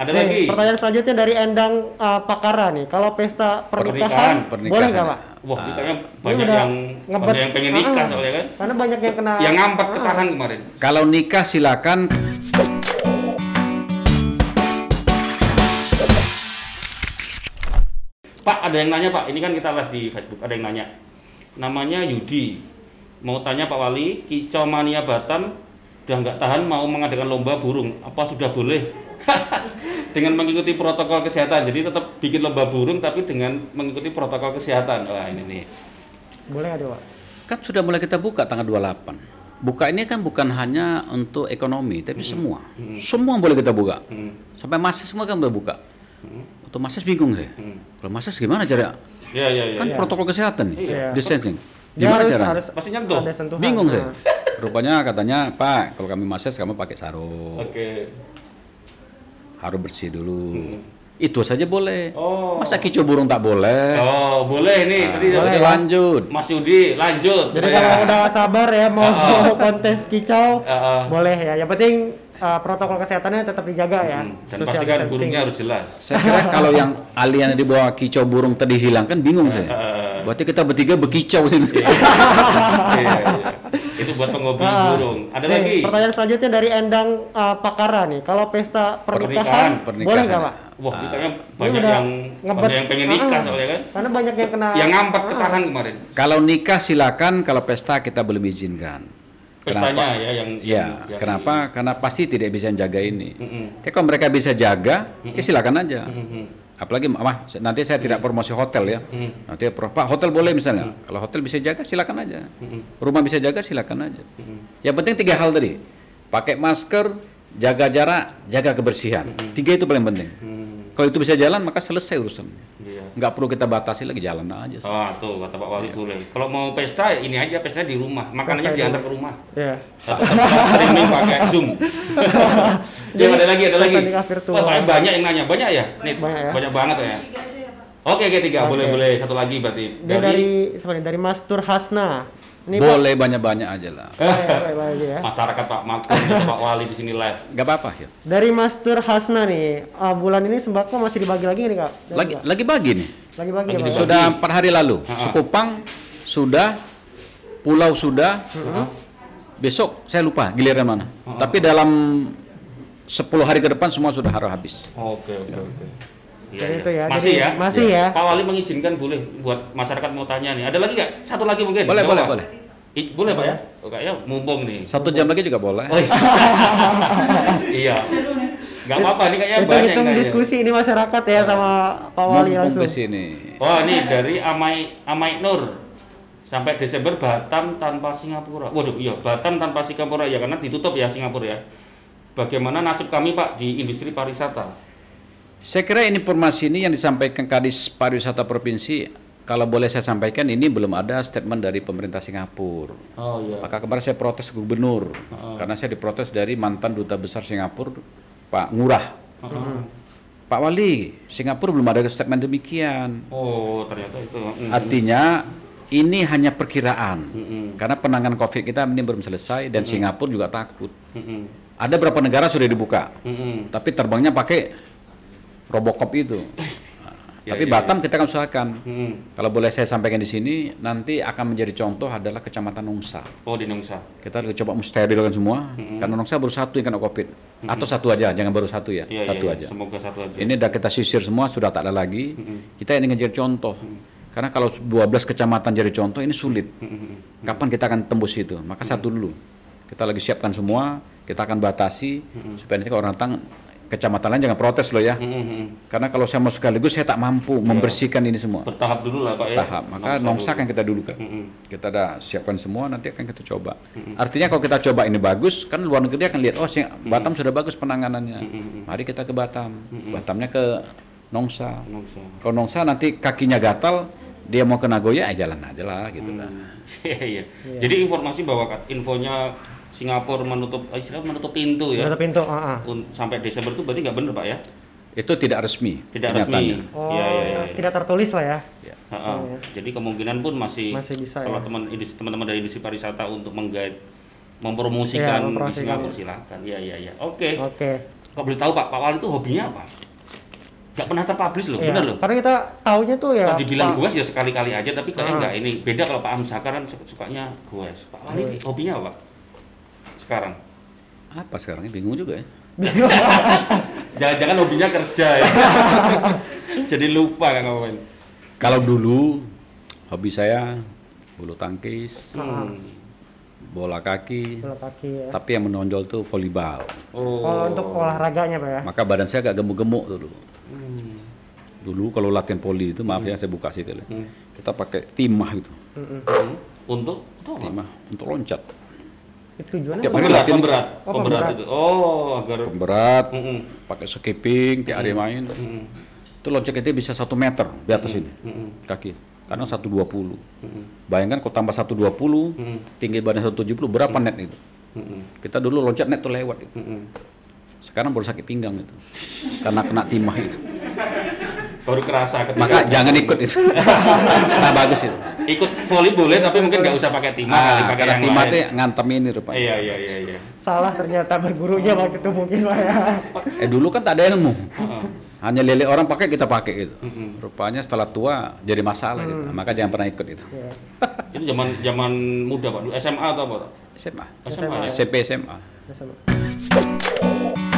Ada Nih, lagi. Pertanyaan selanjutnya dari Endang uh, Pakara nih. Kalau pesta pernikahan, Pernikahan. boleh nggak pak? Wah, ini kayaknya banyak yang ngebet. banyak yang pengen nikah Ah, soalnya kan. Karena banyak yang kena. Yang ngampet Ah. ketahan kemarin. Kalau nikah silakan Pak, ada yang nanya Pak. Ini kan kita live di Facebook. Ada yang nanya. Namanya Yudi. Mau tanya Pak Wali, Kicau Mania Batam udah nggak tahan mau mengadakan lomba burung. Apa sudah boleh? dengan mengikuti protokol kesehatan. Jadi tetap bikin lomba burung tapi dengan mengikuti protokol kesehatan. Wah, ini nih. Boleh tuh pak? kan sudah mulai kita buka tanggal 28. Buka ini kan bukan hanya untuk ekonomi, tapi semua. Semua boleh kita buka. Hmm. Sampai masih semua kan boleh buka. Atau masih bingung saya. Hmm. Kalau masih gimana cara? Ya, ya, ya. Kan ya. protokol kesehatan nih, Iya. distancing. Gimana harus, cara? harus Pasti nyentuh. ada. Bingung Ah. saya. Rupanya katanya, Pak, kalau kami mases kamu pakai sarung, Oke. Harus bersih dulu. Itu saja boleh. Oh. Masa kicau burung tak boleh? Oh, boleh nih. Nah, Tadi boleh tadi lanjut. Mas Yudi, lanjut. Jadi Ya. kalau udah sabar ya mau Ah, ah. kontes kicau, Ah, ah. boleh ya. Yang penting uh, protokol kesehatannya tetap dijaga ya. Hmm, Dan Social pastikan burungnya harus jelas. Saya kira kalau yang alien di bawah kicau burung tadi hilang kan bingung saya. Eh, Berarti kita bertiga berkicau sini. iya, iya. Itu buat penghobi Ah. burung. Ada Nih, lagi? Pertanyaan selanjutnya dari Endang uh, Pakara nih. Kalau pesta pernikahan, Pernikahan, boleh nggak pak? Wah, kayaknya Ini banyak yang ngebet. banyak yang pengen nikah Ah. soalnya kan. Karena banyak yang kena. Yang ngampet Ah. ketahan kemarin. Kalau nikah silakan, kalau pesta kita belum izinkan. Pestanya Kenapa? ya yang Ya, yang biasa. kenapa? Karena pasti tidak bisa jaga ini. Mm-mm. Tapi kalau mereka bisa jaga, ya silakan aja. Mm-mm. Apalagi, mah nanti saya tidak promosi hotel ya. Mm. Nanti Pak hotel boleh misalnya. Kalau hotel bisa jaga, silakan aja. Mm-mm. Rumah bisa jaga, silakan aja. Mm-mm. Yang penting tiga hal tadi. Pakai masker, jaga jarak, jaga kebersihan. Tiga itu paling penting. Hmm, Kalau itu bisa jalan, maka selesai urusan. iya. Nggak perlu kita batasi lagi, jalan aja. Oh, tuh kata Pak Wali Iya. boleh. Kalau mau pesta ini aja pesta di rumah. Makanannya diantar ke rumah. Ya. Atau atau streaming pakai Zoom. ya, ada lagi, ada lagi. Oh, banyak yang nanya, banyak ya? Nih, Banyak ya. banyak banget ya. Oke, oke tiga, boleh, boleh. Satu lagi berarti. Dari nih? Dari Mas Turhasna. Pak. Boleh banyak-banyak aja lah. Ya, ya. masyarakat Pak atau Pak Wali di sini live. Nggak apa-apa ya. Dari Mas Turhasna nih, uh, bulan ini sembako masih dibagi lagi nih kak? Dari Lagi lagi bagi nih. lagi bagi ya Lagi Pak? ya? Sudah empat hari lalu. Ha-ha. Sukupang sudah, Pulau sudah. Besok saya lupa giliran mana. Tapi dalam 10 hari ke depan semua sudah harus habis. Oke, oke, oke. Iya, Jadi iya. itu ya, Masih jadi ya? masih ya. Pak Wali mengizinkan boleh buat masyarakat mau tanya nih. Ada lagi nggak? Satu lagi mungkin? Boleh, Nggak boleh, boleh. I- boleh Pak ya? Oh, kayaknya mumpung nih. Satu jam lagi juga boleh. Oh, iya. Nggak apa-apa, ini kayaknya hitung yang nanya. diskusi ini masyarakat ya sama Pak Wali Mumpung langsung. ke sini. Oh, ini dari Amai Amai Nur. Sampai Desember Batam tanpa Singapura. Waduh, iya, Batam tanpa Singapura ya karena ditutup ya Singapura ya. Bagaimana nasib kami Pak di industri pariwisata? Saya kira informasi ini yang disampaikan Kadis Pariwisata Provinsi, kalau boleh saya sampaikan ini belum ada statement dari pemerintah Singapura. Oh iya. Maka kemarin saya protes ke gubernur karena saya diprotes dari mantan duta besar Singapura Pak Ngurah. Pak Wali, Singapura belum ada statement demikian. Oh, ternyata itu. Mm. Artinya ini hanya perkiraan. Mm-mm. Karena penanganan Covid kita ini belum selesai dan Singapura juga takut. Mm-mm. Ada beberapa negara sudah dibuka, Mm-mm. tapi terbangnya pakai Robocop itu. Ya, tapi ya, Batam kita akan usahakan. Mm-mm. Kalau boleh saya sampaikan di sini, nanti akan menjadi contoh adalah Kecamatan Nongsa. Oh, di Nongsa. Kita lagi coba mensterilkan semua, karena Nongsa baru satu yang kena COVID. Atau satu aja, jangan baru satu ya, Iya, satu iya, aja. Semoga satu aja. Ini udah kita sisir semua, sudah tak ada lagi. Kita ingin jadi contoh. Karena kalau 12 kecamatan jadi contoh ini sulit. Mm-mm. Kapan kita akan tembus itu? Maka satu dulu. Kita lagi siapkan semua, kita akan batasi supaya nanti kalau orang datang kecamatan lain jangan protes loh ya. Mm-mm. Karena kalau saya mau sekaligus saya tak mampu membersihkan ini semua. Bertahap dulu lah Pak ya. Tahap. Maka nongsa kan kita dulu kan. Mm-mm. Kita ada siapkan semua nanti akan kita coba. Artinya kalau kita coba ini bagus, kan luar negeri akan lihat oh Sing- Batam sudah bagus penanganannya. Mari kita ke Batam. Batamnya ke Nongsa. Nongsa. Kalau Nongsa nanti kakinya gatal, dia mau ke Nagoya, ya jalan aja lah gitu lah. Iya, iya. Jadi informasi bahwa infonya Singapura menutup eh, istilah menutup pintu ya. Ada pintu. ah, ah. Un- sampai Desember itu berarti nggak benar Pak ya? Itu tidak resmi. Tidak resmi. Oh, Iya, iya, iya. tidak tertulis lah ya. Ya. Ha-ha. Jadi kemungkinan pun masih, Masih bisa, kalau ya. teman teman-teman dari industri pariwisata untuk menggait mempromosikan Iya, di. Singapura silakan. Iya iya iya. Oke. Oke. Kok boleh tahu Pak, Pak Wali itu hobinya apa? Gak pernah terpublish loh, Iya, bener loh. Karena kita taunya tuh ya. Kalau dibilang goes ya sekali-kali aja, tapi kayaknya Ah. enggak ini. Beda kalau Pak Amsakar kan su- sukanya goes. Pak Wali ini hobinya apa? Sekarang. Apa sekarang bingung juga ya. Jangan-jangan hobinya kerja ya. Jadi lupa kan ngapain. Kalau dulu hobi saya bulu tangkis, Hmm. bola kaki, bola kaki ya. tapi yang menonjol tuh volleyball. Oh. Oh, untuk olahraganya Pak ya. Maka badan saya agak gemuk-gemuk tuh dulu. Hmm. Dulu kalau latihan poli itu maaf ya saya buka sih ya. Hmm. Kita pakai timah itu, Mm-mm. Hmm. Untuk timah untuk loncat. Itu tujuannya Tiap hari Pemberat, latihan. pemberat, Oh, pemberat pemberat. itu. Oh, agar. Pemberat, Mm-mm. pakai skipping, kayak ada yang main. Itu loncat itu bisa satu meter di atas ini Mm-mm. kaki. Karena 120. Mm-mm. Bayangkan kalau tambah 120, Mm-mm. tinggi badan 170 berapa net itu? Mm-mm. Kita dulu loncat net tuh lewat itu. Mm-mm. Sekarang baru sakit pinggang itu. Karena kena timah itu. Baru kerasa ketika Maka jangan ikut itu. nah bagus itu. Ikut volley boleh tapi mungkin nggak usah pakai timah kali Ah, pakai yang timah lain. ngantem ini rupanya. Iya iya iya iya. Salah ternyata bergurunya waktu itu mungkin Pak ya. Eh dulu kan tak ada ilmu. Heeh. Hanya lele orang pakai kita pakai gitu. Mm-mm. Rupanya setelah tua jadi masalah gitu. Maka jangan pernah ikut itu. Ya. Itu zaman zaman muda Pak, SMA atau apa? Pak? SMA. SMA ya? SMP SMA. ya sama.